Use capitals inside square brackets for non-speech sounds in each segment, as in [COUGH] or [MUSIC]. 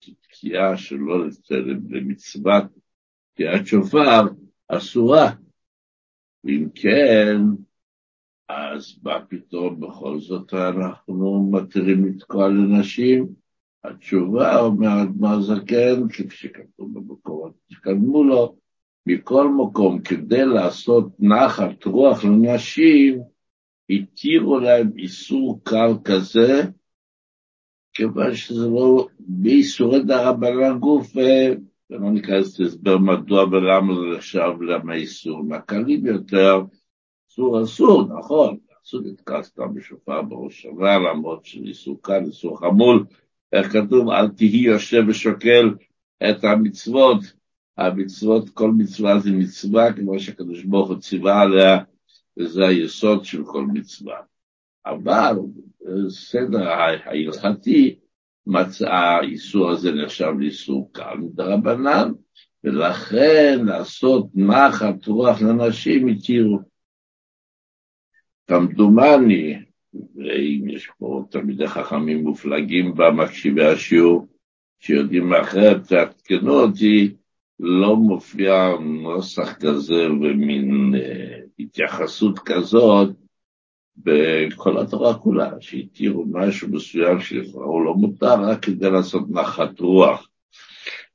תקיעה שלא למצוות תקיעת שופר אסורה. ואם כן, אז מה פתאום בכל זאת אנחנו מתירים לתקוע לנשים? התשובה אומרת מה זקן, כפי שכתוב במקומות שקדמו לו, מכל מקום, כדי לעשות נחת רוח לנשים, התירו להם איסור קל כזה, כיוון שזה לא באיסורי דרבנן גוף, ולא ניכנס להסבר מדוע ולמה זה נחשב למה איסור. מהקלים יותר, אסור אסור, נכון, אסור לתקע סתם בשופר בראש שנה, למרות שאיסור קל, איסור חמול, איך כתוב, אל תהי יושב ושוקל את המצוות, המצוות, כל מצווה זה מצווה, כמו שהקדוש ברוך הוא ציווה עליה, וזה היסוד של כל מצווה. אבל סדר ההלכתי, מצא האיסור הזה נחשב לאיסור קל מדרבנן, ולכן לעשות נחת רוח לנשים התירו. כמדומני, ואם יש פה תלמידי חכמים מופלגים במקשיבי השיעור, שיודעים אחרת, תעדכנו אותי, לא מופיע נוסח כזה ומין אה, התייחסות כזאת בכל התורה כולה, שהתירו משהו מסוים שלכאורה הוא לא מותר רק כדי לעשות נחת רוח.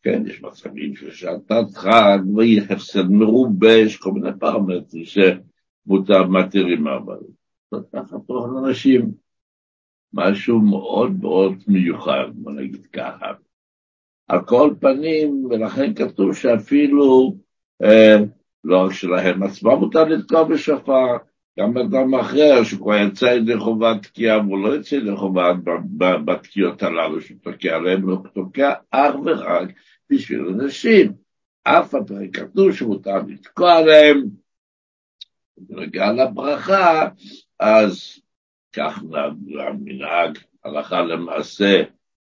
כן, יש מצבים של שעתת חג הפסד מרובה, יש כל מיני פרמטרים שמותר מתירים, אבל זאת נחת רוח לאנשים. משהו מאוד מאוד מיוחד, בוא נגיד ככה. על כל פנים, ולכן כתוב שאפילו אה, לא רק שלהם עצמם מותר לתקוע בשופר, גם אדם אחר שכבר יצא ידי חובת תקיעה והוא לא יצא ידי חובת בתקיעות הללו שתוקע עליהם, הוא תוקע אך ורק בשביל אנשים. אף פי כתוב שמותר לתקוע עליהם, בנוגע לברכה, אז כך המנהג הלכה למעשה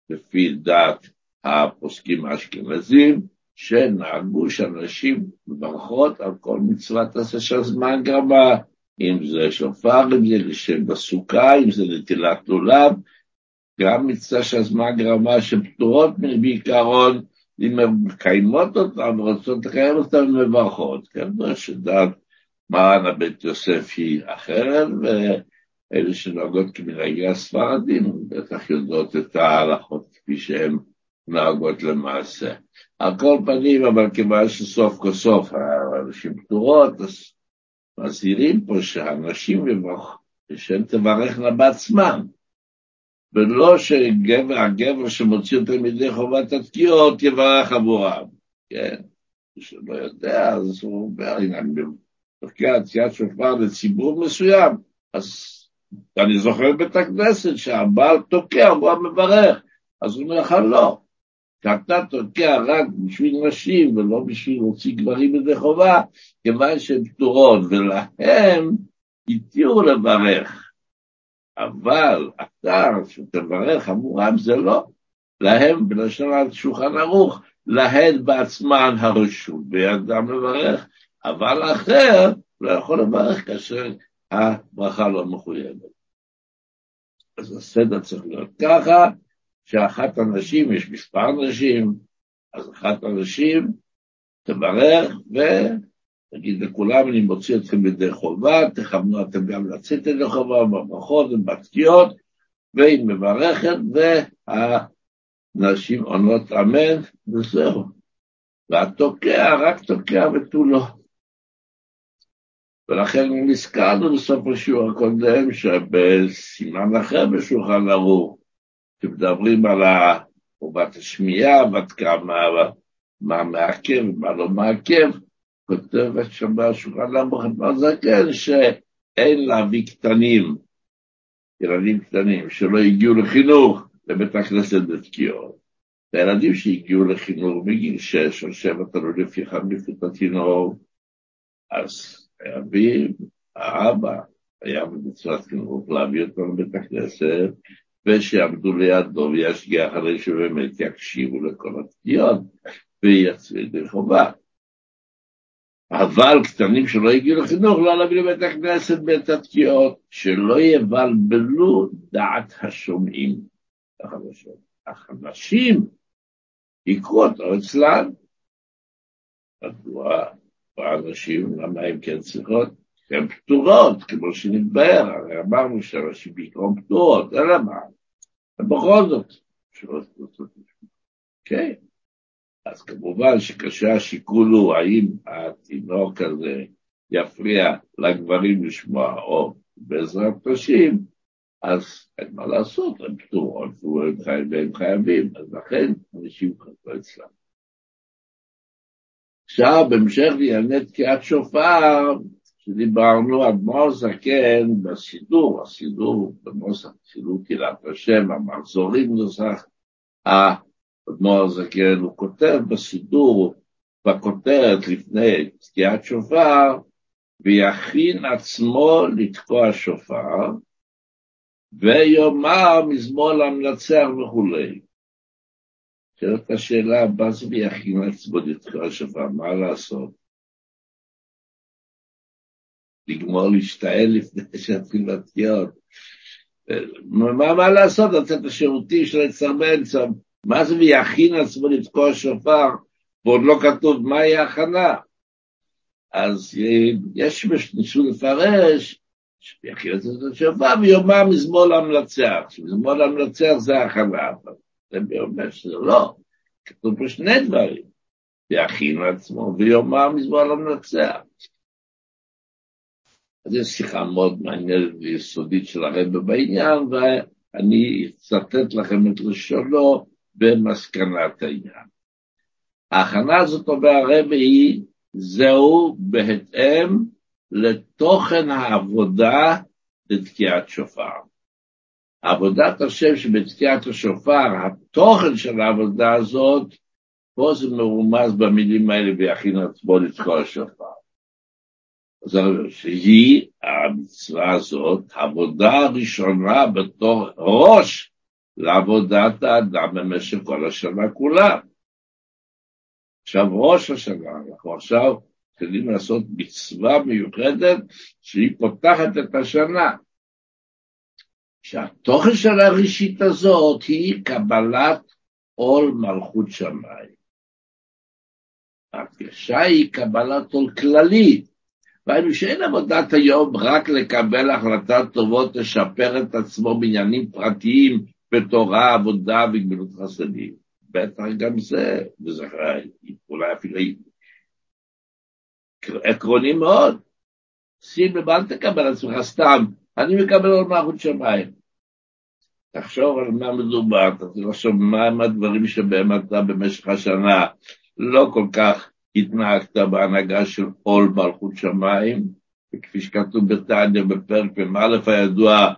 לפי דעת הפוסקים האשכנזים, שנהגו שאנשים מברכות על כל מצוות עשה של זמן גרמה, אם זה שופר, אם זה בסוכה, אם זה נטילת לולב, גם מצווה של זמן גרמה שפטורות בעיקרון, אם הן מקיימות אותן ורוצות לקיים אותן, מברכות. כן, שדעת מרן הבית יוסף היא אחרת, ואלה שנוהגות כמנהגי הספרדים, בטח יודעות את ההלכות כפי שהן נוהגות למעשה. על כל פנים, אבל כיוון שסוף כל סוף הנשים פטורות, אז מזהירים פה שהנשים יברך, שהן תברכנה בעצמן, ולא שהגבר שמוציא אותם מידי חובת התקיעות יברך עבורם, כן? מי שלא יודע, אז הוא אומר, הנה, אני תוקע תקיעת שופר לציבור מסוים, אז אני זוכר בבית הכנסת שהבעל תוקע, הוא המברך, אז הוא אומר לך לא. שאתה תוקע רק בשביל נשים ולא בשביל להוציא גברים ידי חובה, כיוון שהן פטורות, ולהם התירו לברך. אבל אתה, שתברך עבורם, זה לא. להם, בלשון שולחן ערוך, להן בעצמן הרשות בידם לברך, אבל האחר לא יכול לברך כאשר הברכה לא מחויבת. אז הסדר צריך להיות ככה, שאחת הנשים, יש מספר נשים, אז אחת הנשים תברך ותגיד לכולם, אני מוציא אתכם ידי חובה, תכוונו אתם גם לצאת ידי חובה בברכות ובתקיעות, והיא מברכת, והנשים עונות אמן, וזהו. והתוקע רק תוקע ותו לא. ולכן נזכרנו בסוף השיעור הקודם שבסימן אחר בשולחן ערוך, כשמדברים על חובת השמיעה, בת כמה, מה מעכב ומה לא מעכב, כותבת שם בשולחן ערוך זקן שאין להביא קטנים, ילדים קטנים, שלא הגיעו לחינוך לבית הכנסת בתקיעות. הילדים שהגיעו לחינוך בגיל שש או שבע, תלוי לפי חמיפות התינוק, אז חייבים, האבא היה במצוות חינוך להביא אותם לבית הכנסת, ושיעמדו לידו וישגיח עליהם שבאמת יקשיבו לכל התקיעות ויצאו ידי חובה. אבל קטנים שלא הגיעו לחינוך, לא להביא לבית הכנסת בית התקיעות, שלא יבלבלו דעת השומעים. החדשים יקחו אותו אצלן. מדוע האנשים, למה הם כן צריכות? הן פטורות, כמו שנתבהר, הרי אמרנו שאנשים בעיקרון פטורות, אלא מה? ובכל זאת, כן. אז כמובן שכאשר השיקול הוא האם התינוק הזה יפריע לגברים לשמוע, או בעזרת נשים, אז אין מה לעשות, הם פטורות והם חייבים, אז לכן אנשים חזרו אצלם. עכשיו, בהמשך לענייני תקיעת שופר, שדיברנו, אדמו"ר זקן בסידור, הסידור בנוסח סידור קהילת השם, המחזורים נוסח, האדמו"ר זקן, הוא כותב בסידור, בכותרת לפני תקיעת שופר, ויכין עצמו לתקוע שופר, ויאמר מזמור למנצח וכולי. שואלת השאלה, מה זה ויכין עצמו לתקוע שופר, מה לעשות? לגמור להשתעל לפני שיתחיל לתקיעות. מה, מה לעשות, לצאת לשירותים של לצרבן, מה זה ויכין עצמו לתקוע שופר, ועוד לא כתוב מהי ההכנה. אז יש ניסו לפרש, שיכין עצמו השופר ויאמר מזמור למנצח, שמזמור למנצח זה ההכנה, אבל זה אומר שזה לא, כתוב פה שני דברים, ויכין עצמו ויאמר מזמור למנצח. אז יש שיחה מאוד מעניינת ויסודית של הרב בעניין, ואני אצטט לכם את לשונו במסקנת העניין. ההכנה הזאת אומר הרב היא, זהו בהתאם לתוכן העבודה לתקיעת שופר. עבודת השם שבתקיעת השופר, התוכן של העבודה הזאת, פה זה מרומז במילים האלה ויכין עצמו לתקוע השופר. שהיא המצווה הזאת, עבודה ראשונה בתור ראש לעבודת האדם במשך כל השנה כולה. עכשיו ראש השנה, אנחנו עכשיו מתחילים לעשות מצווה מיוחדת שהיא פותחת את השנה. שהתוכן של הראשית הזאת היא קבלת עול מלכות שמיים. ההדגשה היא קבלת עול כללית, והיינו שאין עבודת היום רק לקבל החלטת טובות לשפר את עצמו בעניינים פרטיים בתורה, עבודה וגמילות חסדים. בטח גם זה, וזה אולי אפילו עקרוני מאוד. שים לב, אל תקבל עצמך סתם, אני מקבל עוד מערכות שמיים. תחשוב על מה מדובר, תחשוב מהם הדברים שבהם אתה במשך השנה לא כל כך התנהגת בהנהגה של עול מלכות שמיים, וכפי שכתוב בתניא בפרק מ"א הידוע,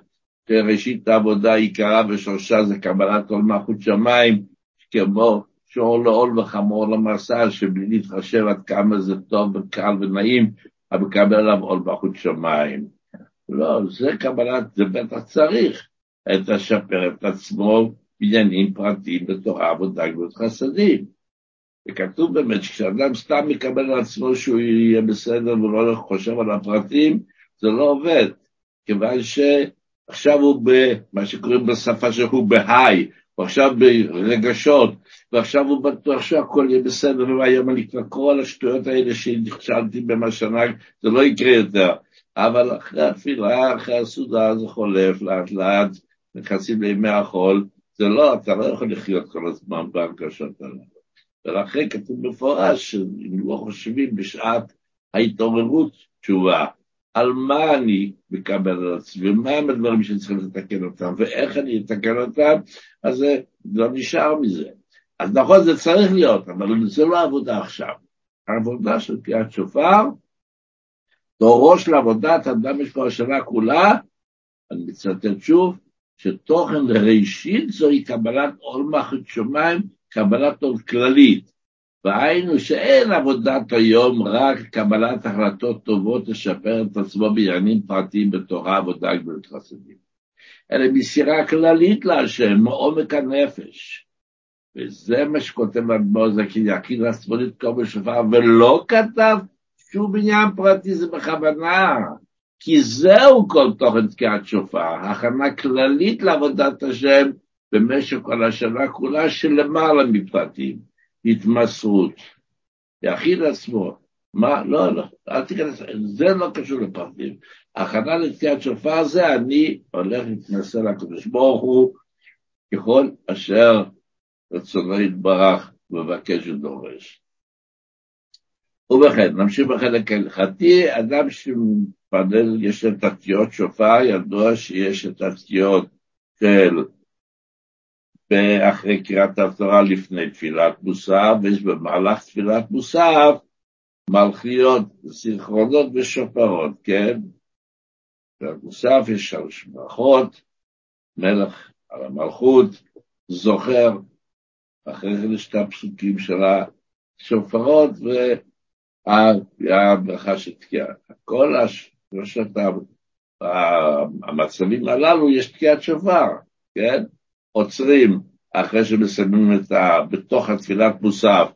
שראשית העבודה העיקרה ושורשה זה קבלת עול מלכות שמיים, כמו שור לעול וחמור למסע, שבלי להתחשב עד כמה זה טוב וקל ונעים, אבל מקבל עליו עול מלכות שמיים. לא, זה קבלת, זה בטח צריך את לשפר את עצמו בעניינים פרטיים בתורה עבודה גבוהות חסדים. וכתוב באמת שכשאדם סתם מקבל על עצמו שהוא יהיה בסדר ולא חושב על הפרטים, זה לא עובד, כיוון שעכשיו הוא במה שקוראים בשפה שהוא בהיי, הוא עכשיו ברגשות, ועכשיו הוא בטוח שהכל יהיה בסדר, והיום אני כבר כל השטויות האלה שנכשלתי במה שנה, זה לא יקרה יותר. אבל אחרי התפילה, אחרי הסעודה זה חולף לאט לאט, נכנסים לימי החול, זה לא, אתה לא יכול לחיות כל הזמן בהרגשות האלה. ולכן כתוב מפורש שאם לא חושבים בשעת ההתעוררות תשובה, על מה אני מקבל על עצמי, ומה הם הדברים שצריכים לתקן אותם, ואיך אני אתקן אותם, אז זה לא נשאר מזה. אז נכון, זה צריך להיות, אבל זה לא העבודה עכשיו. העבודה של קריאת שופר, תורו של עבודת אדם יש כבר השנה כולה, אני מצטט שוב, שתוכן ראשית זוהי קבלת עול מחד שמיים קבלת עול כללית, והיינו שאין עבודת היום רק קבלת החלטות טובות לשפר את עצמו בעניינים פרטיים בתורה, עבודה גבוהות חסדים, אלא מסירה כללית להשם, מעומק הנפש. וזה מה שכותב אדמו"ר זקין, יקין עצמו לתקוע בשופר, ולא כתב שום עניין פרטי, זה בכוונה. כי זהו כל תוכן תקיעת שופר, הכנה כללית לעבודת השם, במשך כל השנה כולה שלמעלה מפרטים. התמסרות. יחיד עצמו, מה? לא, לא, אל תיכנס, זה לא קשור לפרטים. הכנה לתקיעת שופר זה אני הולך להתנסה לקדוש ברוך הוא ככל אשר רצונו יתברך מבקש ודורש. ובכן, נמשיך בחלק ההלכתי, אדם שמתפלל, יש את התקיעות שופר, ידוע שיש את התקיעות של אחרי קריאת התורה לפני תפילת מוסף, במהלך תפילת מוסף מלכיות, זיכרונות ושופרות, כן? במוסף יש שלוש ברכות, מלך על המלכות, זוכר, אחרי כן יש את הפסוקים של השופרות והברכה של תקיעה. כל השלושת המצבים הללו יש תקיעת שופר, כן? עוצרים אחרי שמסיימים את ה... בתוך התפילת מוסף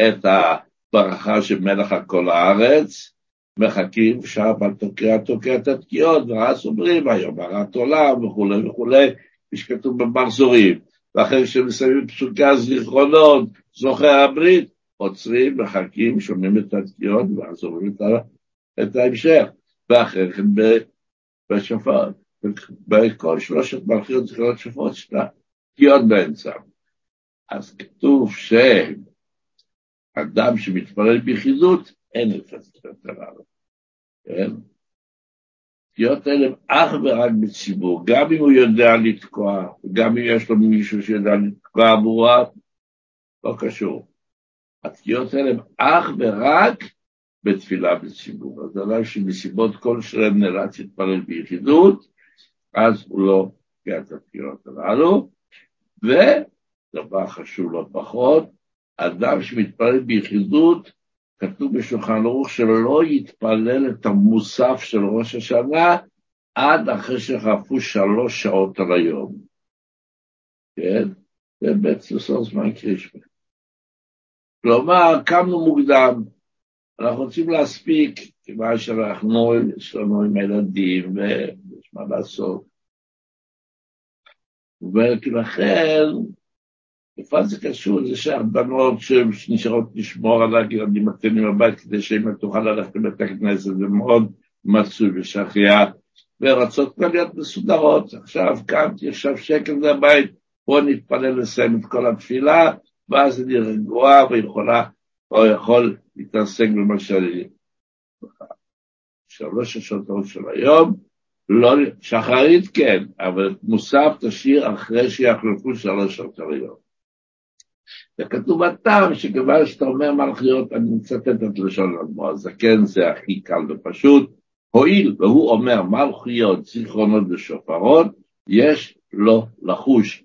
את הברכה של מלך על כל הארץ, מחכים, שם תוקע תוקע את התקיעות, ואז אומרים היום הרת עולם וכולי וכולי, כפי שכתוב במחזורים. ואחרי שמסיימים פסוקי הזיכרונות, זוכר הברית, עוצרים, מחכים, שומעים את התקיעות, ואז אומרים את ההמשך. ואחרי כן בשופר, בכל שלושת מלכיות זיכרונות שופרות, תקיעות באמצע. אז כתוב שאדם שמתפלל ביחידות, אין את התקיעות הללו. כן? התקיעות האלה אך ורק בציבור, גם אם הוא יודע לתקוע, גם אם יש לו מישהו שיודע לתקוע עבורו, לא קשור. התקיעות האלה הם אך ורק בתפילה בציבור. אז אדם שמסיבות כלשהן נאלץ להתפלל ביחידות, אז הוא לא תקיע את התקיעות הללו. ודבר חשוב לא פחות, אדם שמתפלל ביחידות, כתוב בשולחן ערוך שלא יתפלל את המוסף של ראש השנה עד אחרי שחלפו שלוש שעות על היום. כן? זה בעצם סוף זמן קרישמה. כלומר, קמנו מוקדם, אנחנו רוצים להספיק, כיוון שאנחנו, יש לנו עם הילדים ויש מה לעשות. ולכן, איפה זה קשור לזה שהבנות שנשארות לשמור על הילדים הקטנים בבית כדי שהן תוכל ללכת לבית הכנסת, זה מאוד מצוי ושחייה, ורצות כבר להיות מסודרות. עכשיו קמתי, עכשיו שקל בבית, בואו נתפלל לסיים את כל התפילה, ואז אני רגועה ויכולה, או יכול להתעסק במה שאני... שלוש השעות של היום, לא, שחרית כן, אבל מוסף תשאיר אחרי שיחלפו שלוש היום. וכתוב הטעם שכיוון שאתה אומר מלכיות, אני מצטט את לשון אדמו הזקן, זה הכי קל ופשוט, הואיל והוא אומר מלכיות, זיכרונות ושופרות, יש לו לחוש,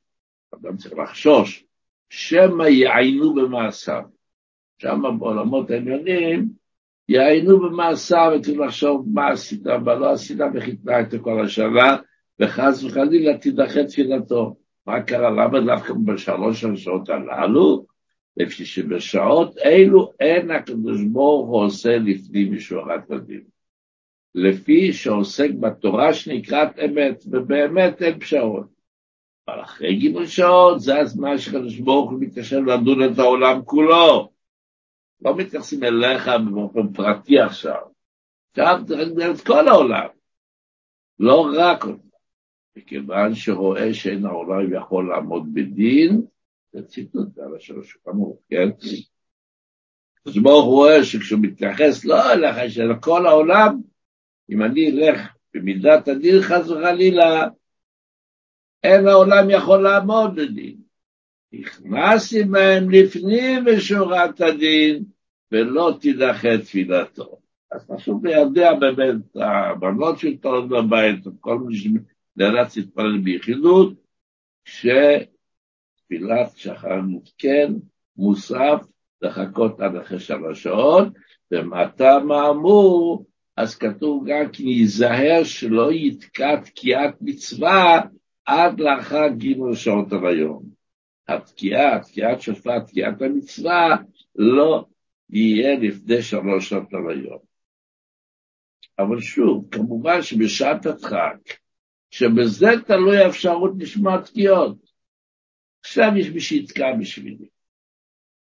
אדם צריך לחשוש, שמא יעיינו במעשיו. שם בעולמות העליונים, יעיינו במעשיו וצריך לחשוב מה עשית, מה לא עשית, וחיתנה את כל השנה, וחס וחלילה תידחה תפילתו. מה קרה? למה דווקא בשלוש השעות הללו? לפי שבשעות אלו אין הקדוש ברוך הוא עושה לפנים משורת הדין. לפי שעוסק בתורה שנקראת אמת, ובאמת אין פשרות. אבל אחרי גימול שעות, זה הזמן שקדוש ברוך הוא מתקשר לדון את העולם כולו. לא מתייחסים אליך באופן פרטי עכשיו. עכשיו צריך לדבר את כל העולם, לא רק אותך. מכיוון שרואה שאין העולם יכול לעמוד בדין, זה ציטוט על השלוש כמוך, כן? אז ברוך רואה שכשהוא מתייחס לא אליך, אלא לכל העולם, אם אני אלך במידת הדין חס וחלילה, אין העולם יכול לעמוד בדין. נכנסתי בהם לפנים משורת הדין, ולא תידחה תפילתו. אז חשוב לידע באמת, הבנות של תורת בבית, כל מי שנאלץ להתפלל ביחידות, שתפילת שחר מותקן, מוסף, לחכות עד אחרי שלוש שעות, ומטה מאמור, אז כתוב גם כי ייזהר שלא יתקע תקיעת מצווה עד לאחר גימול שעות הריון. התקיעה, תקיעת שופט, תקיעת המצווה, לא יהיה לפני שלוש שעות הריון. אבל שוב, כמובן שבשעת הדחק, שבזה תלוי האפשרות לשמוע תקיעות. עכשיו יש מי שיתקע בשבילי.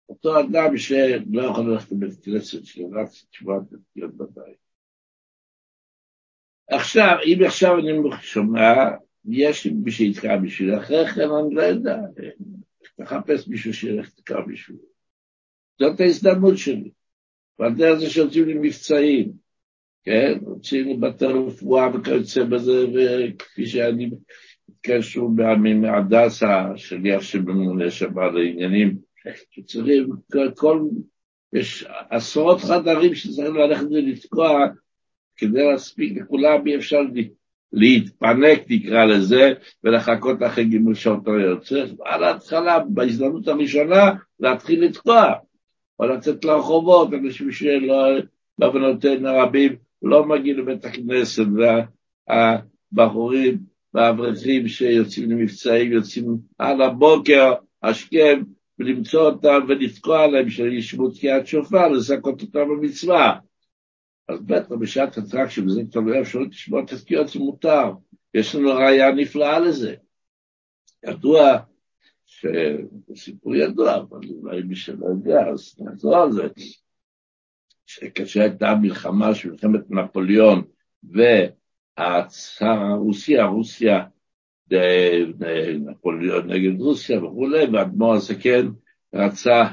אותו אדם שלא יכול ללכת לבית כנסת, שרק תשובה להיות בבית. עכשיו, אם עכשיו אני שומע, יש מי שיתקע בשביל, אחרי כן אני לא יודע, תחפש מישהו שילך לתקע בשביל. זאת ההזדמנות שלי. והדרך זה שיוצאים לי מבצעים, כן? יוצאים לי בתי רפואה וכיוצא בזה, וכפי שאני התקשרו מהדסה, שליח שבממונה שם על העניינים, שצריכים, כל, יש עשרות חדרים שצריכים ללכת ולתקוע כדי להספיק לכולם, אי אפשר להתפנק, נקרא לזה, ולחכות אחרי גימול שעות צריך על ההתחלה, בהזדמנות הראשונה, להתחיל לתקוע, או לצאת לרחובות, אנשים שלא, בעוונותינו הרבים, לא מגיעים לבית הכנסת, והבחורים והאברכים שיוצאים למבצעים, יוצאים על הבוקר, השכם, ולמצוא אותם ולתקוע עליהם שישבו תקיעת שופר, לזכות אותם במצווה. אז בטח בשעת הטרק שבזה כבר לא אפשרות לשמוע את התקיעות זה מותר. יש לנו ראייה נפלאה לזה. ידוע, סיפור ידוע, אבל אולי מי שלא יודע, אז נחזור על זה, שכאשר הייתה מלחמה של מלחמת נפוליאון והצאר הרוסיה, רוסיה נפוליאון נגד רוסיה וכולי, והאדמו"ר הזקן רצה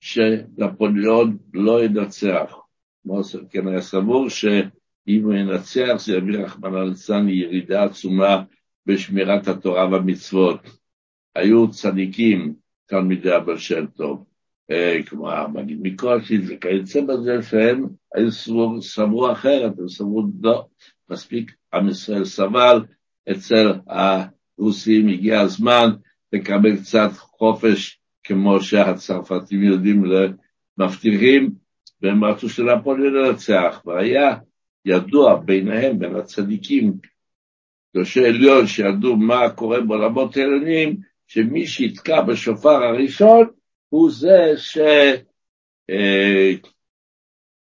שנפוליאון לא ינצח. מוסר כן היה סבור שאם הוא ינצח זה יביא רחמנא ליצלן ירידה עצומה בשמירת התורה והמצוות. היו צדיקים, תלמידי הבעל שם טוב, אה, כמו המגיד מקושי וכיוצא בזה שהם היו סבור, סברו אחרת, הם סברו לא, מספיק עם ישראל סבל, אצל הרוסים הגיע הזמן לקבל קצת חופש כמו שהצרפתים יודעים מבטיחים, והם רצו שנפוליאון ינצח, והיה ידוע ביניהם, בין הצדיקים, ראשי עליון שידעו מה קורה בעולמות העליונים, שמי שיתקע בשופר הראשון הוא זה שהדעה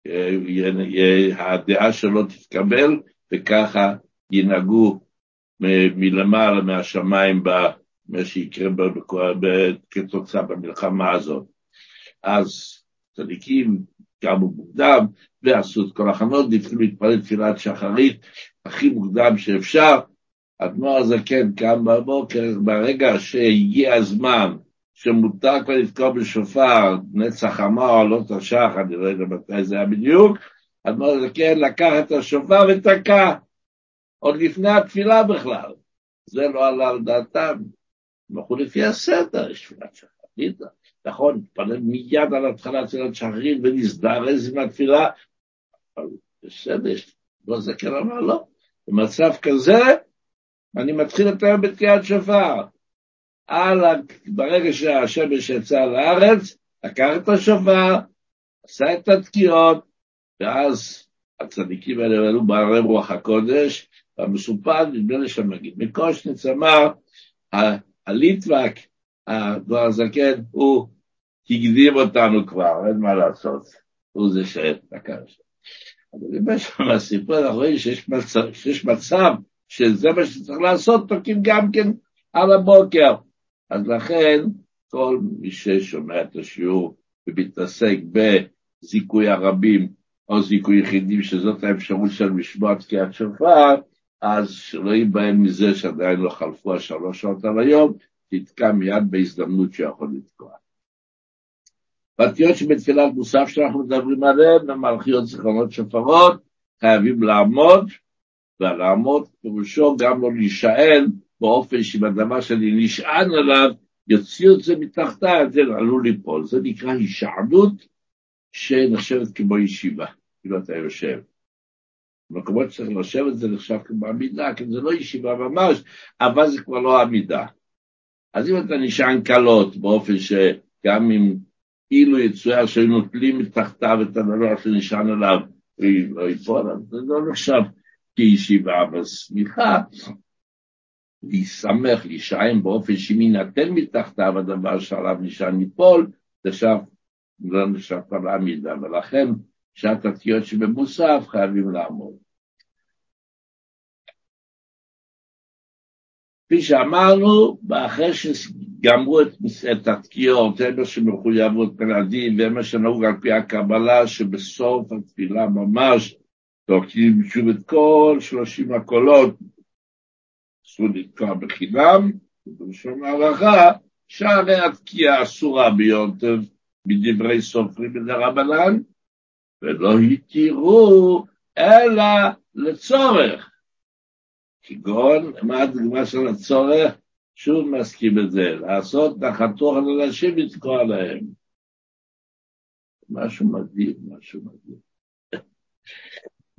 אה, אה, שלו תתקבל, וככה ינהגו מלמעלה מהשמיים במה שיקרה כתוצאה במלחמה הזאת. אז צדיקים קמו מוקדם ועשו את כל הכנות, והתחילו להתפלל תפילת שחרית הכי מוקדם שאפשר. אדמו"ר הזקן קם בבוקר, ברגע שהגיע הזמן שמותר כבר לתקוע בשופר, נצח אמר, לא תשח, אני לא יודע מתי זה היה בדיוק, אדמו"ר הזקן לקח את השופר ותקע, עוד לפני התפילה בכלל. זה לא עלה על דעתם. הם הלכו לפי הסדר, יש תפילת שחרית, נכון, נתפלל מיד על התחלת תפילת שחרית ונזדרז עם התפילה, אבל בסדר, לא זקן אמר לא. במצב כזה, אני מתחיל את היום בתקיעת שופר. על, ברגע שהשמש יצא לארץ, לקח את השופר, עשה את התקיעות, ואז הצדיקים האלה עלו בערי רוח הקודש, והמסופר, נדמה לי שהמגיד מקושניץ אמר, הליטווק, הדבר הזקן, הוא הקדים אותנו כבר, אין מה לעשות, הוא זה שלקח שם. אבל אם יש שם הסיפור, אנחנו רואים שיש מצב, שיש מצב שזה מה שצריך לעשות, תוקעים גם כן על הבוקר. אז לכן, כל מי ששומע את השיעור ומתעסק בזיכוי הרבים או זיכוי יחידים, שזאת האפשרות של לשמוע תקיעת שופר, אז שרואים בהם מזה שעדיין לא חלפו השלוש שעות על היום, תתקע מיד בהזדמנות שיכול לתקוע. באותיות שבתפילת מוסף שאנחנו מדברים עליהן, במלכיות זיכרונות שופרות, חייבים לעמוד, ולעמוד פירושו גם לא להישען, באופן שאם הדבר שאני נשען עליו, יוציא את זה מתחתיי, זה עלול ליפול. זה נקרא הישענות שנחשבת כמו ישיבה, כאילו אתה יושב. במקומות שצריך לשבת זה נחשב כמו עמידה, כי זה לא ישיבה ממש, אבל זה כבר לא עמידה. אז אם אתה נשען קלות, באופן שגם אם אילו יצויר שהיו נוטלים מתחתיו את הדבר שנשען עליו, לא ייפול, זה לא נחשב כישיבה, אבל סמיכה, להיסמך, להישען באופן שאם יינתן מתחתיו הדבר שעליו נשען ייפול, זה נחשב, לא נחשב כבר לעמידה, ולכן שעת התקיעות שבמוסף חייבים לעמוד. כפי שאמרנו, אחרי שגמרו את, את התקיעות, מה שמחויבות פלדים, והם מה שנהוג על פי הקבלה, שבסוף התפילה ממש תוקעים שוב את כל שלושים הקולות, אסור לתקוע בחינם, ובלשון ההלכה, שהרי התקיעה אסורה ביונטב, מדברי סופרים בדרבנן, ולא התירו אלא לצורך. כגון, מה הדוגמה של הצורך? שוב מסכים את זה, לעשות נחתוך על אנשים לתקוע להם. משהו מדהים, משהו מדהים.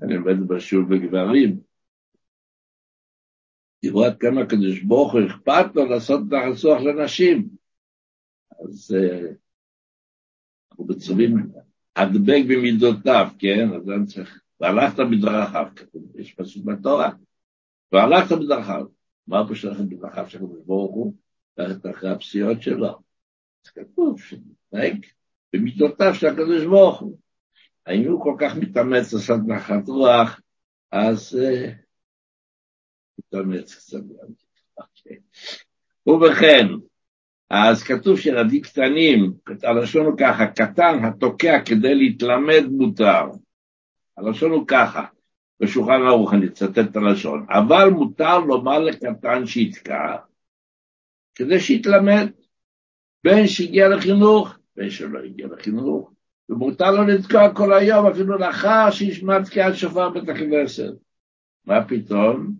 אני עובד בשיעור בגברים. תראו עד כמה הקדוש ברוך הוא אכפת לו לעשות נחתוך לנשים. אז uh, אנחנו מצווים הדבק במידותיו, כן? אז אני צריך, והלכת בדרכיו, יש פסוק בתורה. והלכת בדרכיו. מה פשוט ללכת בדרכיו של הקדוש ברוך הוא? ללכת אחרי הפסיעות שלו. אז כתוב שנתנהג במידותיו של הקדוש ברוך הוא. האם הוא כל כך מתאמץ לעשות נחת רוח, אז אה, מתאמץ קצת. אוקיי. ובכן, אז כתוב שילדים קטנים, הלשון הוא ככה, קטן התוקע כדי להתלמד מותר. הלשון הוא ככה, בשולחן ערוך אני אצטט את הלשון, אבל מותר לומר לקטן שיתקע, כדי שיתלמד, בין שהגיע לחינוך, בין שלא הגיע לחינוך, ומותר לו לתקוע כל היום, אפילו לאחר שישמע תקיעת שופר בית הכנסת. מה פתאום?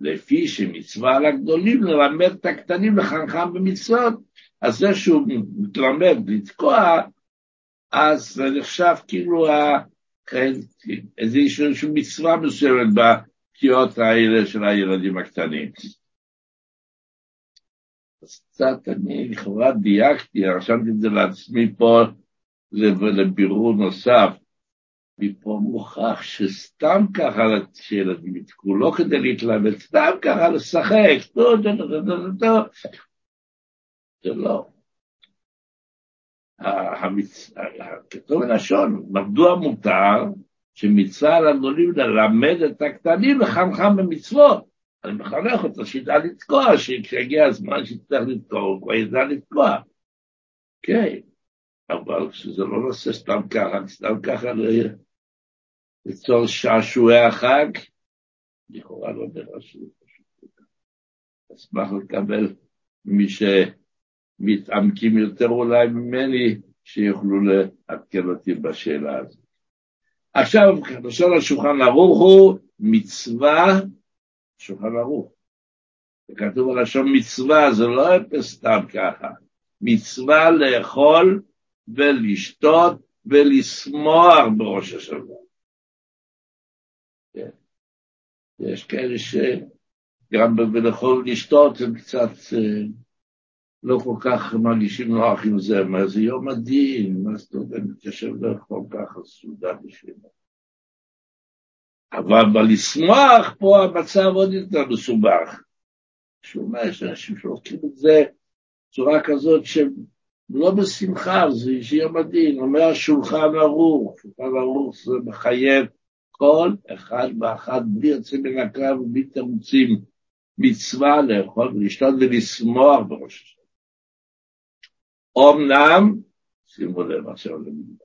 לפי שמצווה על הגדולים ללמד את הקטנים לחנכם במצוות, אז זה שהוא מתלמד לתקוע, אז זה נחשב כאילו איזושהי מצווה מסוימת בתקיעות האלה של הילדים הקטנים. אז קצת אני לכאורה דייקתי, רשמתי את זה לעצמי פה לבירור נוסף. מפה מוכח שסתם ככה שילדים יתקעו, לא כדי להתלמד, סתם ככה לשחק, טו, טו, טו, טו, טו. זה לא. כתוב בלשון, מדוע מותר שמצווה על הגדולים ללמד את הקטנים לחנכם במצוות? אני מחנך אותו שידע לתקוע, שכשיגיע הזמן שיצטרך לתקוע, הוא כבר ידע לתקוע. כן, אבל כשזה לא נושא סתם ככה, סתם ככה ליצור שעשועי החג, לכאורה לא שזה פשוט. אשמח לקבל ממי ש... מתעמקים יותר אולי ממני, שיוכלו לעדכן אותי בשאלה הזאת. עכשיו, לשון השולחן ערוך הוא מצווה, שולחן ערוך. זה כתוב לשון מצווה, זה לא סתם ככה. מצווה לאכול ולשתות ולשמוח בראש השנה. כן. יש כאלה שגם בלאכול ולשתות הם קצת אה, לא כל כך מרגישים נוח עם זה, מה זה יום הדין, מה זאת אומרת, מתיישב לאכול ככה סעודה בשבילו. אבל בלשמוח פה המצב עוד יותר מסובך. שהוא אומר, יש אנשים שלוקחים את זה בצורה כזאת שהם לא בשמחה, זה יום הדין, אומר השולחן ערוך, שולחן ערוך זה מחייב כל אחד ואחת בלי יוצא מן הכלל ובלי תירוצים, מצווה לאכול ולשתות ולשמוח בראש השנה. אמנם, שימו לב עכשיו למדבר,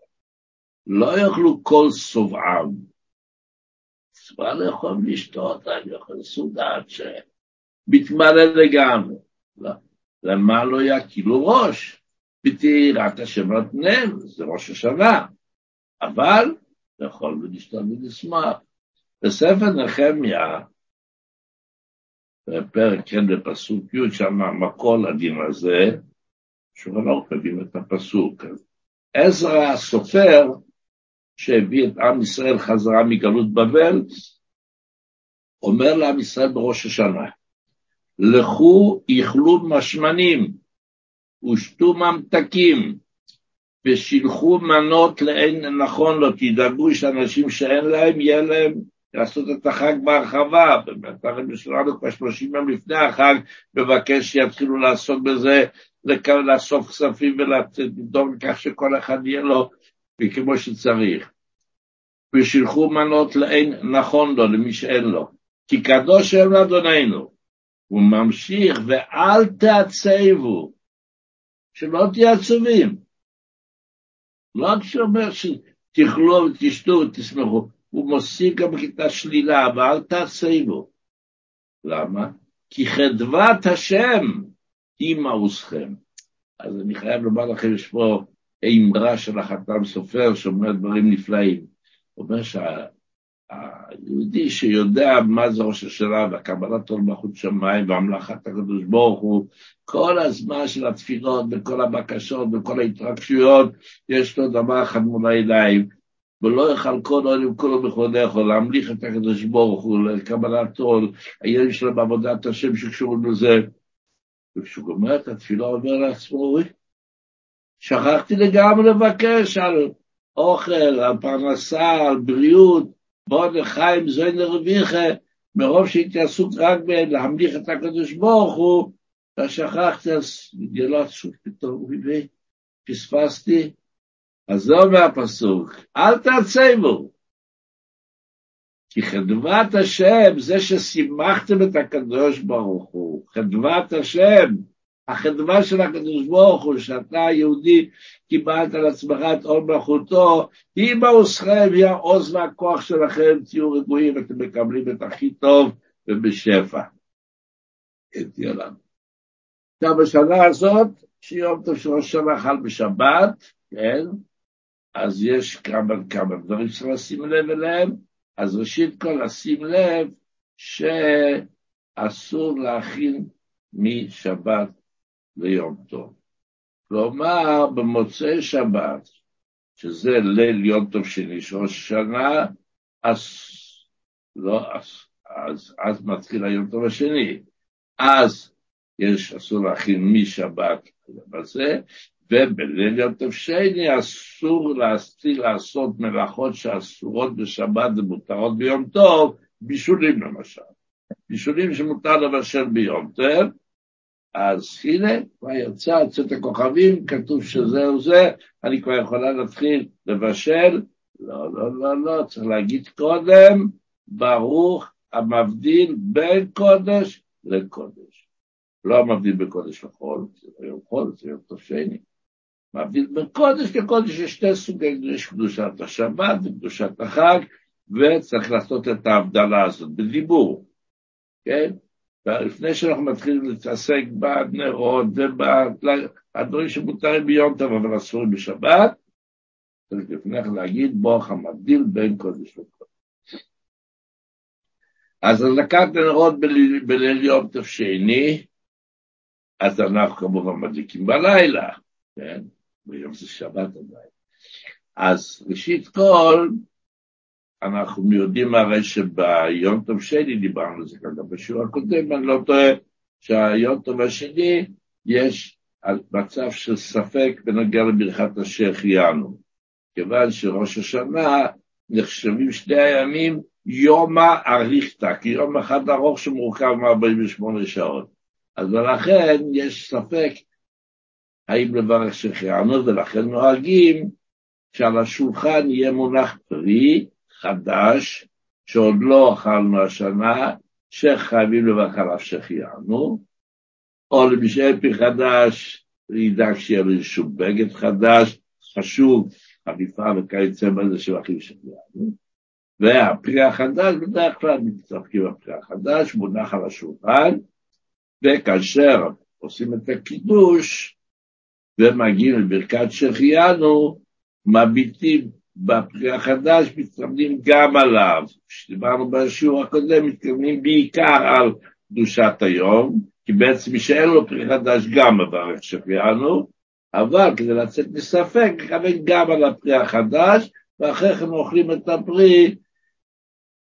לא יאכלו כל סובעם. מצווה לאכול לשתות, אני אוכל סעודת שמתמלא לגמרי. לא. למה לא יקילו ראש? בתהירת השם נתנם, זה ראש השנה. אבל לאכול ולשתות ולשמח. בספר נחמיה, בפרק כן בפסוק י', שם המקור לדין הזה, שולחן ערוך מבין את הפסוק. עזרא הסופר, שהביא את עם ישראל חזרה מגלות בבל, אומר לעם ישראל בראש השנה, לכו איכלו משמנים ושתו ממתקים ושילחו מנות לאין נכון לא תדאגו שאנשים שאין להם יהיה להם לעשות את החג בהרחבה, הרבי שלנו כבר שלושים יום לפני החג מבקש שיתחילו לעסוק בזה לאסוף כספים ולדאוג לכך שכל אחד יהיה לו כמו שצריך. ושילחו מנות לאין נכון לו, למי שאין לו. כי קדוש הם לאדוננו, הוא ממשיך, ואל תעצבו, שלא תהיה עצובים. לא רק שאומר שתאכלו ותשתו ותשמחו, הוא מוסיף גם את השלילה, ואל תעצבו. למה? כי חדוות השם היא מעוזכם. אז אני חייב לומר לכם, יש פה אמרה של החתם סופר שאומר דברים נפלאים. אומר שהיהודי שיודע מה זה ראש השנה והקבלת עול מלכות שמיים והמלאכת הקדוש ברוך הוא, כל הזמן של התפילות וכל הבקשות וכל ההתרגשויות, יש לו דבר אחד מול העיניים, ולא כל עולים כולו בכבודך, להמליך את הקדוש ברוך הוא, לקבלת עול, הילדים שלו בעבודת השם שקשורים לזה. וכשהוא גומר את התפילה, אומר לעצמו, שכחתי לגמרי לבקש על אוכל, על פרנסה, על בריאות, בוא נחיים זוין לרוויחה, מרוב שהייתי עסוק רק בלהמליך את הקדוש ברוך הוא, ושכחתי, אז נגלה עצוב פתאום, פספסתי. אז זה אומר הפסוק, אל תעצבו, כי חדוות השם, זה ששימחתם את הקדוש ברוך הוא, חדוות השם, החדווה של הקדוש ברוך הוא, שאתה היהודי קיבלת על עצמך את עול מלכותו, היא בעוזכם, היא העוז והכוח שלכם, תהיו רגועים, אתם מקבלים את הכי טוב ובשפע. תהיה לנו. עכשיו, בשנה הזאת, שיום טוב של ראש השנה חל בשבת, כן? אז יש כמה, כמה דברים שצריך לשים לב אליהם. אז ראשית כל, לשים לב שאסור להכין משבת ליום טוב. כלומר, במוצאי שבת, שזה ליל יום טוב של ראש השנה, אז, לא, אז, אז, אז מתחיל היום טוב השני. אז יש, אסור להכין משבת לזה, ובליל יום טוב שני אסור להסתיל לעשות מלאכות שאסורות בשבת ומותרות ביום טוב, בישולים למשל. בישולים שמותר לבשל ביום טוב, אז הנה, כבר יצא, יצאת הכוכבים, כתוב שזהו זה, אני כבר יכולה להתחיל לבשל. לא, לא, לא, לא, צריך להגיד קודם, ברוך המבדיל בין קודש לקודש. לא המבדיל בין קודש לחול, זה לא יום חול, זה יום טוב שני. מבדיל בין קודש לקודש, יש שתי סוגי, יש קדושת השבת וקדושת החג, וצריך לעשות את ההבדלה הזאת בדיבור, כן? ולפני שאנחנו מתחילים להתעסק בנרות ובדברים שמותרים ביום טוב אבל אסורים בשבת, צריך לפני כן להגיד ברוך המבדיל בין קודש לקודש. אז הדלקת נרות בליל יום טוב שני, אז אנחנו כמובן מדליקים בלילה, כן? ביום זה שבת עדיין. אז ראשית כל, אנחנו יודעים הרי שביום טוב שני דיברנו על זה ככה בשיעור הקודם, אני לא טועה שהיום טוב השני יש מצב של ספק בנוגע לברכת השהחיינו, כיוון שראש השנה נחשבים שני הימים יומא אריכתא, כי יום אחד ארוך שמורכב מ-48 שעות. אז ולכן יש ספק האם לברך שהחיינו, ולכן נוהגים שעל השולחן יהיה מונח פרי, חדש, שעוד לא אכלנו השנה, שחייבים לברך עליו שהחיינו, או למי שאין פרי חדש, ידאג שיהיה לו איזשהו בגד חדש, חשוב, חליפה וכיוצא בזה של אחים שהחיינו. והפרי החדש, בדרך כלל מתצחקים בפרי החדש, מונח על השולחן, וכאשר עושים את הקידוש ומגיעים לברכת שהחיינו, מביטים בפרי החדש מתכוונים גם עליו. כשדיברנו בשיעור הקודם, מתכוונים בעיקר על קדושת היום, כי בעצם מי שאין לו פרי חדש גם מברך שהחיינו, אבל כדי לצאת מספק, מכוון גם על הפרי החדש, ואחרי כן אוכלים את הפרי,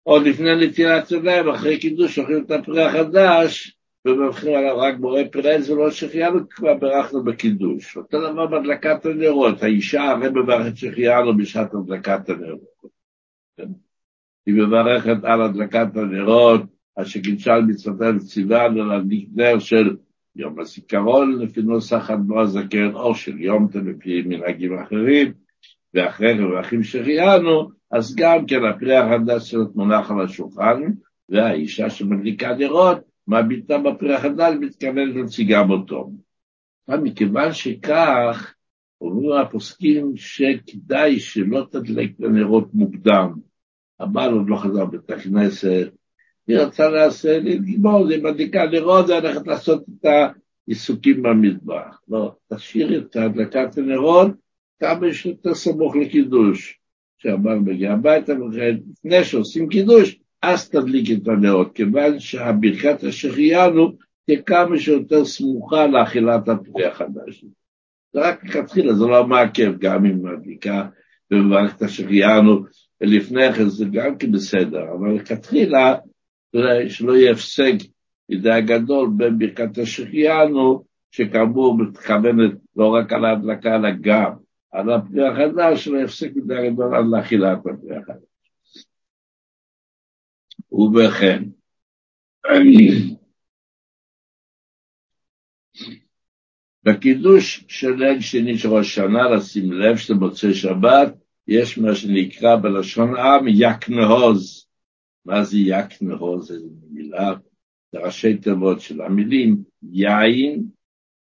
עוד לפני נטילת ידיים, אחרי קידוש אוכלים את הפרי החדש, ומבחרים עליו רק בורא פרז ולא שהחיינו, כבר ברכנו בקידוש. אותו דבר בהדלקת הנרות, האישה הרי מברכת שהחיינו בשעת הדלקת הנרות. כן? היא מברכת על הדלקת הנרות, אשר קידשה על מצוותה וציווה על להדליק נר של יום הזיכרון לפי נוסח אדמו הזקן, או של יום תל לפי מנהגים אחרים, ואחרי רווחים שהחיינו, אז גם כן הפרי החדש שלו מונח על השולחן, והאישה שמדליקה נרות, מביטה בפרי החדש, מתכוונת להוציא גם אותו. אבל מכיוון שכך, אומרים הפוסקים שכדאי שלא תדלק לנרות מוקדם. הבעל עוד לא חזר בית הכנסת, היא רצה לעשות, לגמור, זה מדליקה נרות, זה הולכת לעשות את העיסוקים במטבח. לא, תשאיר את הדלקת הנרות כמה שיותר סמוך לקידוש. כשהבעל מגיע הביתה, לפני שעושים קידוש, אז תדליק את הנרות, כיוון שהברכת השחיינו תהיה כמה שיותר סמוכה לאכילת הפרי החדש. זה רק לכתחילה, זה לא מעכב, גם אם מדליקה במערכת השחיינו, ולפני כן זה גם כן בסדר, אבל לכתחילה, שלא יהיה הפסק מדי הגדול בין ברכת השחיינו, שכאמור מתכוונת לא רק על ההדלקה, אלא גם על הפרי החדש, שלא יפסק מדי הגדול על אכילת הפרי החדש. ובכן, בקידוש של ליל שני של ראש שנה, לשים לב שזה מוצאי שבת, יש מה שנקרא בלשון עם יקנהוז. מה זה יקנהוז? איזו מילה? זה ראשי תיבות של המילים יין,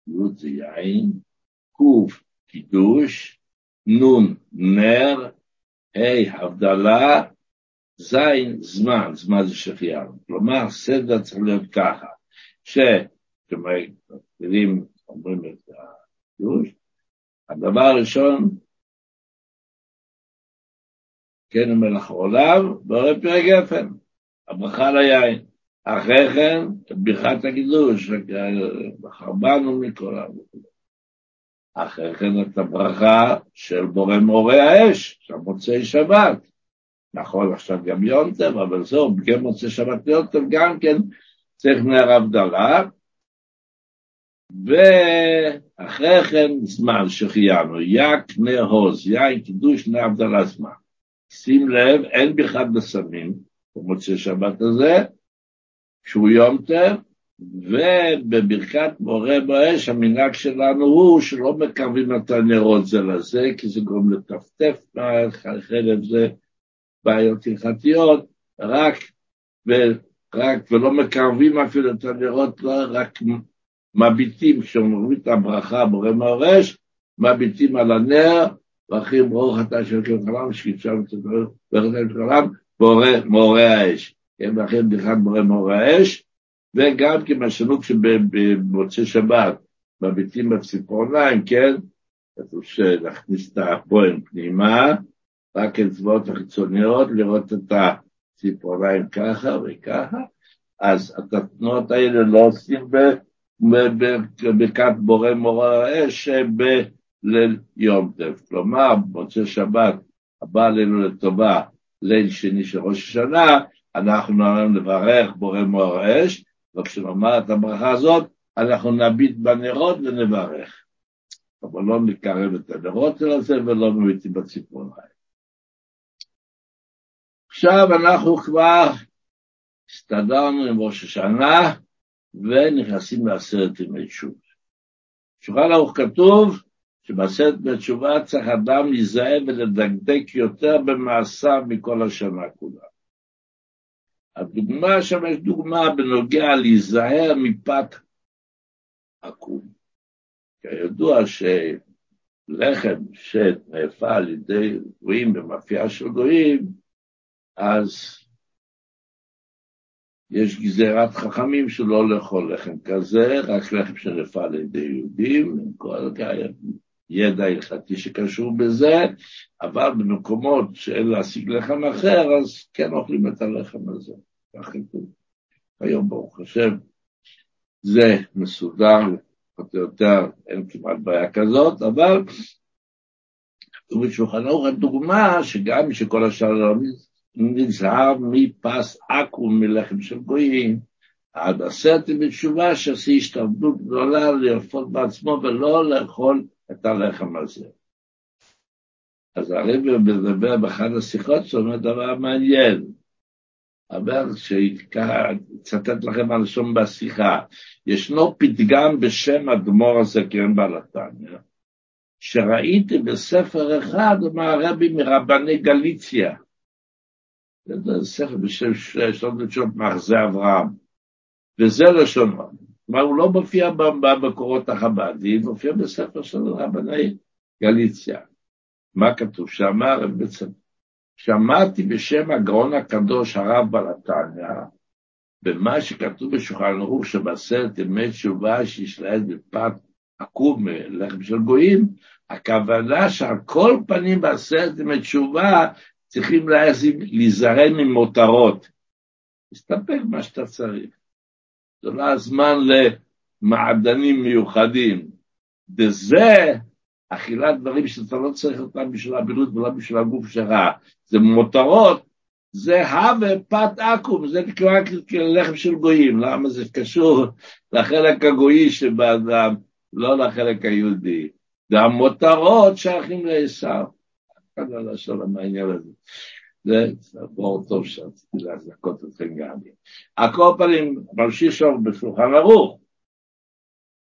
י' זה יין, ק' קידוש, נ' נר, ה' הבדלה, ז' זמן, זמן זה שחיינו. כלומר, סדר צריך להיות ככה, יודעים, אומרים את הקידוש, הדבר הראשון, כן מלח עולם, בורא פרק גפן, הברכה ליין. אחרי כן, ברכת הקידוש, חרבנו מכל העם. אחרי כן את הברכה של בורא מורה האש, של מוצאי שבת. נכון, עכשיו גם יום טב, אבל זהו, בגלל מוצאי שבת יום טב גם כן צריך נר הבדלה. ואחרי כן זמן שחיינו, יק נר הוז, יין קידוש נר הבדלה זמן. שים לב, אין בכלל בסמים במוצאי שבת הזה, שהוא יום טב, ובברכת מורה באש המנהג שלנו הוא שלא מקרבים את הנרות זה לזה, כי זה גורם לטפטף מהחלב זה בעיות הלכתיות, רק, ורק, ולא מקרבים אפילו את הנרות, לא רק מביטים, כשאומרים את הברכה בורא מהרש, מביטים על הנר, ואחרי ברוך אתה של כל חלם, שקידשם את וחתם את חלם, בורא מורה האש. כן, ואחרי בדיחת בורא מורה האש, וגם כמשנו כשבמוצאי שבת, מביטים בציפורניים, כן, כתוב שנכניס את הפועל פנימה, רק אצבעות החיצוניות, לראות את הציפורניים ככה וככה, אז את התנועות האלה לא עושים בברכת בורא מורה האש בליל יום טב. כלומר, במוצאי שבת הבא עלינו לטובה, ליל שני של ראש השנה, אנחנו נברך בורא מורה האש, וכשנאמר את הברכה הזאת, אנחנו נביט בנרות ונברך. אבל לא נקרב את הנרות של זה ולא מביטים בציפורניים. עכשיו אנחנו כבר הסתדרנו עם ראש השנה ונכנסים לעשרת ימי תשובה. בשולחן ערוך כתוב שבעשרת ימי תשובה צריך אדם להיזהר ולדקדק יותר במעשיו מכל השנה כולה. הדוגמה שם יש דוגמה בנוגע להיזהר מפת עקום. כידוע שלחם שנאפה על ידי גויים במאפייה של גויים, אז יש גזירת חכמים שלא לאכול לחם כזה, רק לחם שנאפה על ידי יהודים, כל ידע הלכתי שקשור בזה, אבל במקומות שאין להשיג לחם אחר, אז כן אוכלים את הלחם הזה. היום ברוך השם זה מסודר, פחות או יותר אין כמעט בעיה כזאת, אבל כתוב בשולחן ערוך הדוגמה שגם שכל השאר לא נזהר מפס עכו"ם מלחם של גויים, עד עשרת בתשובה שעשי השתלטות גדולה לאכול בעצמו ולא לאכול את הלחם הזה. אז הרבי מדבר באחת השיחות שאומר דבר מעניין, אבל שיצטט לכם על שום בשיחה, ישנו פתגם בשם אדמו"ר הזקן בעלתניא, שראיתי בספר אחד מהרבי מרבני גליציה, ספר בשם שלום ותשובות מאחזי אברהם. וזה לשונו. כלומר, הוא לא מופיע במקורות החב"דיים, הוא מופיע בספר של רבני גליציה. מה כתוב? שאמר בעצם, שמעתי בשם הגאון הקדוש הרב בלתניא, במה שכתוב בשולחן ערוך שבעשרת ימי תשובה שישלט בפת עקום לחם של גויים, הכוונה שעל כל פנים בעשרת ימי תשובה צריכים להיזהר ממותרות. תסתפק במה שאתה צריך. זה לא הזמן למעדנים מיוחדים. וזה אכילת דברים שאתה לא צריך אותם בשביל הבריאות ולא בשביל הגוף שלך. זה מותרות, זה הווה פת עכו"ם, זה נקרא לחם של גויים. למה זה קשור לחלק הגויי שבאדם, לא לחלק היהודי. והמותרות שייכים לעשו. אחד על השלום העניין הזה. זה בור טוב שרציתי להזכות אתכם גם. על כל פנים, ממשיך שם בשולחן ערוך.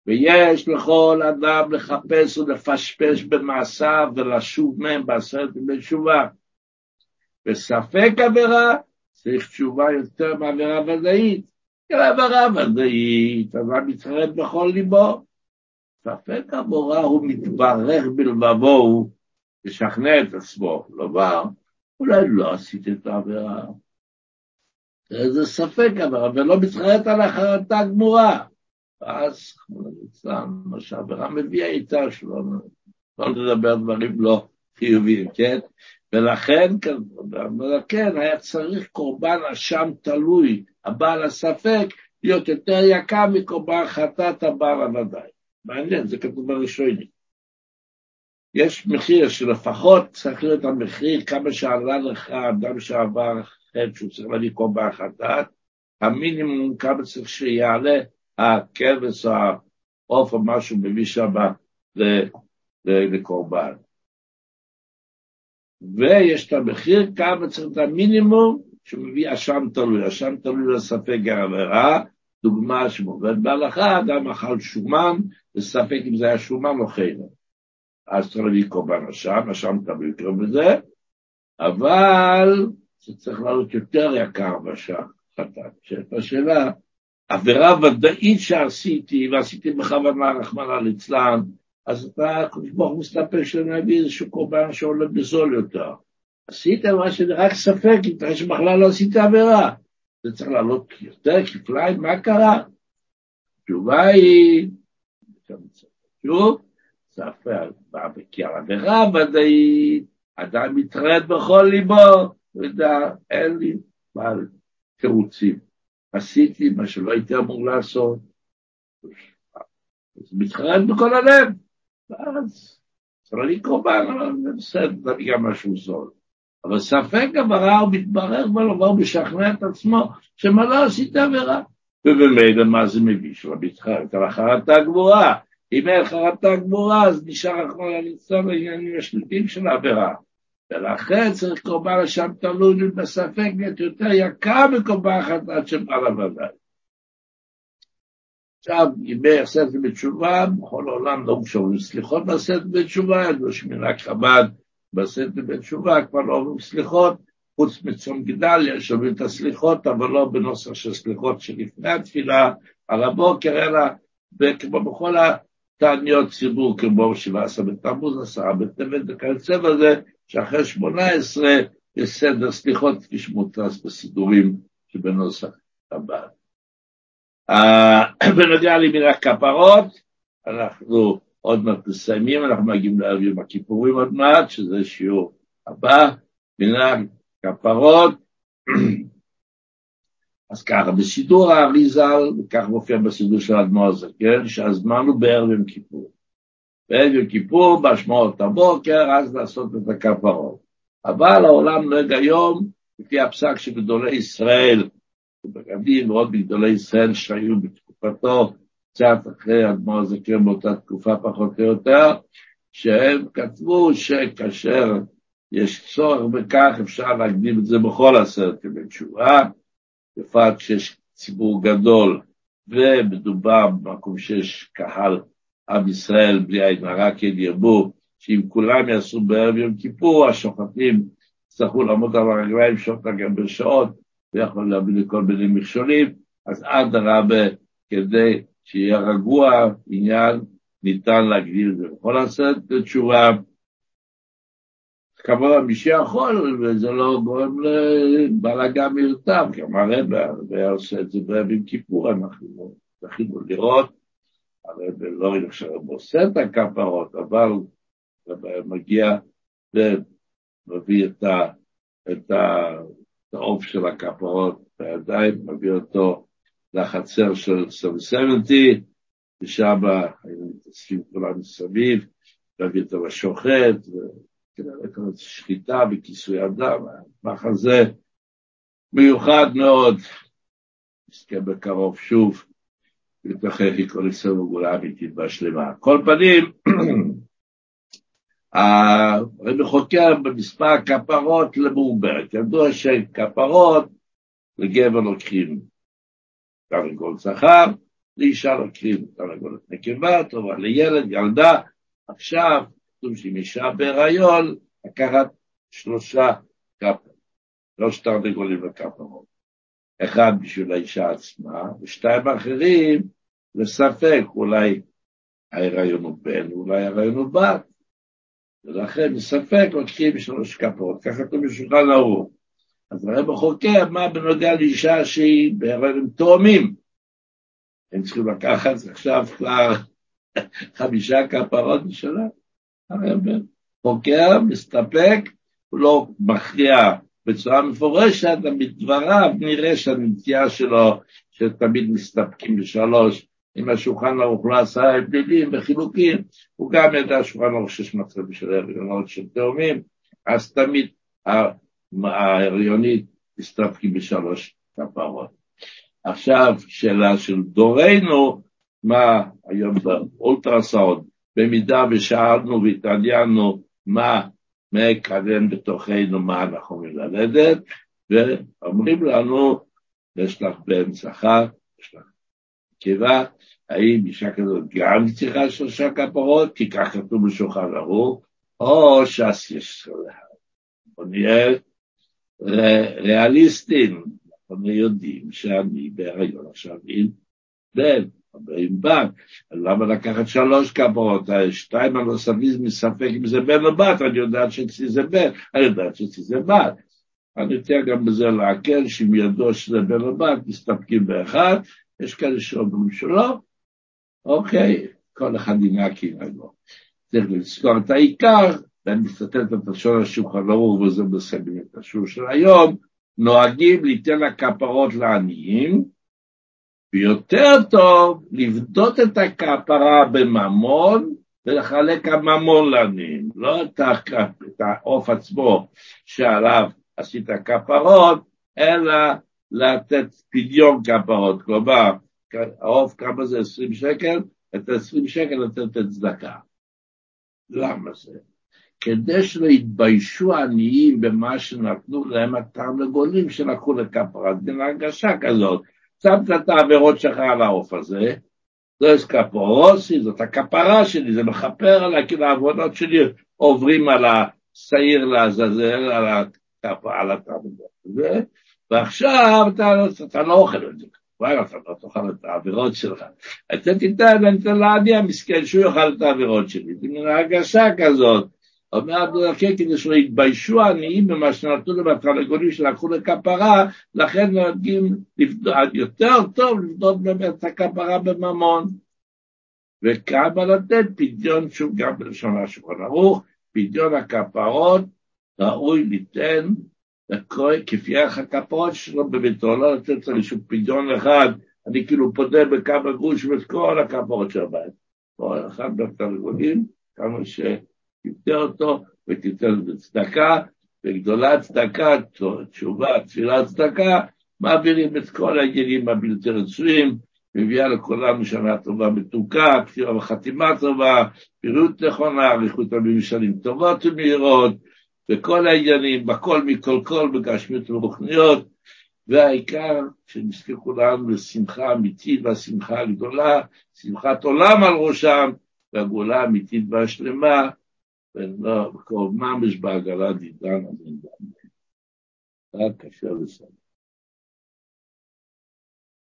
ויש לכל אדם לחפש ולפשפש במעשיו ולשוב מהם בעשרת ימי תשובה. וספק עבירה צריך תשובה יותר מעבירה ודאית. כי עבירה ודאית, אדם מתחרט בכל ליבו. ספק עבורה הוא מתברך בלבבו, הוא משכנע את עצמו, לומר, אולי לא עשית את העבירה. זה ספק עבירה, ולא מתחרט על החרטה גמורה. ואז, מה שהעבירה מביאה איתה, שלא לא נדבר דברים לא חיוביים, כן? ולכן, ולכן היה צריך קורבן אשם תלוי, הבעל הספק, להיות יותר יקר מקורבן חטאת הבעל הוודאי. מעניין, זה כתוב בראשונים. יש מחיר שלפחות צריך להיות המחיר כמה שעלה לך אדם שעבר חטא שהוא צריך להביא קורבן חטאת, המינימום כמה צריך שיעלה הכבש, העוף או משהו מביא שם לקורבן. ויש את המחיר כמה צריך את המינימום שמביא אשם תלוי, אשם תלוי לספק העבירה, דוגמה שמובאת בהלכה, אדם אכל שומן, וספק אם זה היה שומן או חיינו. אז צריך להביא קורבן אשם, אשם תלוי יקרה בזה, אבל זה צריך לעלות יותר יקר בשם חטאת. שאלה השאלה, עבירה ודאית שעשיתי, ועשיתי בכוונה רחמנא ליצלן, אז אתה, הקדוש ברוך הוא מסתפק שאני אביא איזשהו קורבן שעולה בזול יותר. עשית מה שזה רק ספק, אם שבכלל לא עשית עבירה. זה צריך לעלות יותר כפליים, מה קרה? התשובה היא, שוב, ספר, כי על עבירה ודאית, אדם מתחרט בכל ליבו, ויודע, אין לי מה תירוצים. עשיתי מה שלא הייתי אמור לעשות. אז מתחרט בכל הלב, ואז צריך קורבן, אבל זה בסדר, נביא גם משהו זול. אבל ספק עברה הוא מתברר ולומר, הוא משכנע את עצמו שמה לא עשית עבירה. ובמילא מה זה מביא שלא מתחרט על החרטה גבוהה. אם אין חרטה גבוהה, אז נשאר אחרונה לצלול לעניינים השליטים של העבירה. ולכן צריך קורבן השם תלוי בספק להיות יותר יקר מקורבן חטאת של בעל הוודאי. עכשיו, ימי עשרת בתשובה, בכל העולם לא משאומרים סליחות בעשרת בתשובה, ידעו שמנהג חב"ד בעשרת בתשובה כבר לא אומרים סליחות, חוץ מצום גדליה שאומרים את הסליחות, אבל לא בנוסח של סליחות שלפני התפילה, על הבוקר, אלא כמו בכל התעניות ציבור, כמו שבעה עשר בתמוז, עשרה בטבת וכיוצא בזה, שאחרי שמונה עשרה יש סדר סליחות, כפי שמוטס בסידורים שבנוסח הבא. [CLEARS THROAT] בנוגע למילה הכפרות, אנחנו עוד מעט מסיימים, אנחנו מגיעים לערב יום הכיפורים עוד מעט, שזה שיעור הבא, מילה כפרות. [CLEARS THROAT] אז ככה, בסידור האריזל, וכך מופיע בסידור של אדמו"ר הזקן, שהזמן הוא בערב יום כיפור. בערב יום כיפור, בשמעות הבוקר, אז לעשות את הכפרות. אבל העולם נוהג היום, לפי הפסק של גדולי ישראל, ובגדים ועוד מגדולי ישראל שהיו בתקופתו, קצת אחרי אדמו"ר הזקן באותה תקופה פחות או יותר, שהם כתבו שכאשר יש צורך בכך, אפשר להקדים את זה בכל עשרת ימי תשובה, בפרט כשיש ציבור גדול ומדובר במקום שיש קהל עם ישראל בלי עין הרע כן ירבו, שאם כולם יעשו בערב יום כיפור, השופטים יצטרכו לעמוד על הרגליים שעות על גבי שעות, ויכול להביא לכל מיני מכשולים, אז אדרבה, כדי שיהיה רגוע עניין, ניתן להגדיר את זה. יכול לעשות תשובה. כמובן מי שיכול, וזה לא גורם לבלאגן מיותר, כמו הרב, הרב עושה את זה בימים כיפור, אנחנו זכינו לראות, הרב לא נחשב עושה את הכפרות, אבל מגיע ומביא את, העוף של הכפרות בידיים, מביא אותו לחצר של 770, ושם היינו מתעסקים כולם מסביב, להביא אותו לשוחט, שחיטה וכיסוי אדם, המחזה מיוחד מאוד, נזכה בקרוב שוב, לתוכך כל ישראל וגאולה אמיתית והשלמה. כל פנים, [CLEARS THROAT] הרבי חוקר במספר כפרות למעוברת. ידוע שכפרות לגבר לוקחים תרנגול זכר, לאישה לוקחים תרנגולת נקבה, טובה לילד, ילדה. עכשיו, כתוב שאם אישה בהיריון, לקחת שלושה כפרות, שלוש תרנגולים לכפרות. אחד בשביל האישה עצמה, ושתיים אחרים לספק, אולי ההיריון הוא בן, אולי ההיריון הוא בת. ולכן מספק לוקחים שלוש כפות, ככה כתוב בשולחן ערוך. אז הרב חוקר מה בנוגע לאישה שהיא בהיריון עם תאומים. הם צריכים לקחת עכשיו כבר [LAUGHS] חמישה כפרות בשנה. חוקר, מסתפק, הוא לא מכריע בצורה מפורשת, מדבריו נראה שהנטייה שלו, שתמיד מסתפקים בשלוש, אם השולחן ערוך לא עשה הבדלים וחילוקים, הוא גם ידע שולחן ערוך שיש מצב בשביל הריונות של תאומים, אז תמיד ההריונית מסתפקים בשלוש כפרות. עכשיו, שאלה של דורנו, מה היום באולטרסאונד, במידה ושאלנו והתעניינו מה מקדם בתוכנו מה אנחנו מלמדת, ואומרים לנו, יש לך בן זכר, יש לך נקבה, האם אישה כזאת גם צריכה שלושה כפרות, כי כך כתוב בשולחן ערוך, או ש"ס יש בוא נהיה ריאליסטים, אנחנו יודעים שאני בהריון עכשיו עם בן, בת, למה לקחת שלוש כפרות, שתיים הנוספים מספק אם זה בן או בת, אני יודעת שאצלי זה בן, אני יודעת שאצלי זה בת. אני רוצה גם בזה להקל, שאם ידעו שזה בן או בת, מסתפקים באחד, יש כאלה שאומרים שלא, אוקיי, כל אחד ינהג כנהגו. צריך לזכור את העיקר, ואני מצטט את לשון השולחן ערוך, וזה את השיעור של היום, נוהגים ליתן הכפרות לעניים, ויותר טוב לבדות את הכפרה בממון ולחלק הממון לעניים, לא את העוף עצמו שעליו עשית כפרות, אלא לתת פדיון כפרות, כלומר, העוף כמה זה 20 שקל? את ה-20 שקל לתת את צדקה. למה זה? כדי שלא יתביישו עניים במה שנתנו להם התרנגולים שלקחו לכפרה, זה הרגשה כזאת. שמת את העבירות שלך על העוף הזה, זה אסקפורוסי, זאת הכפרה שלי, זה מכפר עליי, כאילו העבודות שלי עוברים על השעיר לעזאזל, על, על התרנגול. ועכשיו אתה, אתה לא אוכל את זה, כבר אתה לא תאכל את העבירות שלך. אתה תיתן, אני אתן לעני המסכן שהוא יאכל את העבירות שלי. זה מין הרגשה כזאת. אומר אבדולקה כדי שלא יתביישו העניים במה שנתנו להם התרנגולים שלקחו לכפרה, לכן נוהגים יותר טוב לבדות באמת את הכפרה בממון. וכמה לתת פדיון שוב גם בלשון השולחן ערוך, פדיון הכפרות ראוי ליתן כפי ערך הכפרות שלו בביתו, לא לתת לו איזשהו פדיון אחד, אני כאילו פודה בכמה גרוש ואת כל הכפרות של הבית. כל אחד בתרגולים, כמה שתפתה אותו ותיתן בצדקה, וגדולה צדקה, תשובה, תפילה צדקה, מעבירים את כל העניינים הבלתי רצויים, מביאה לכולנו שנה טובה מתוקה, פתירה וחתימה טובה, פעילות נכונה, אריכות ימים שנים טובות ומהירות, בכל העניינים, בכל מכל כל, בגשמיות ובוכניות, והעיקר שנזכה כולנו לשמחה אמיתית והשמחה הגדולה, שמחת עולם על ראשם, והגאולה האמיתית והשלמה, ולא, ממש בעגלה דידן, רק קשה לסיים.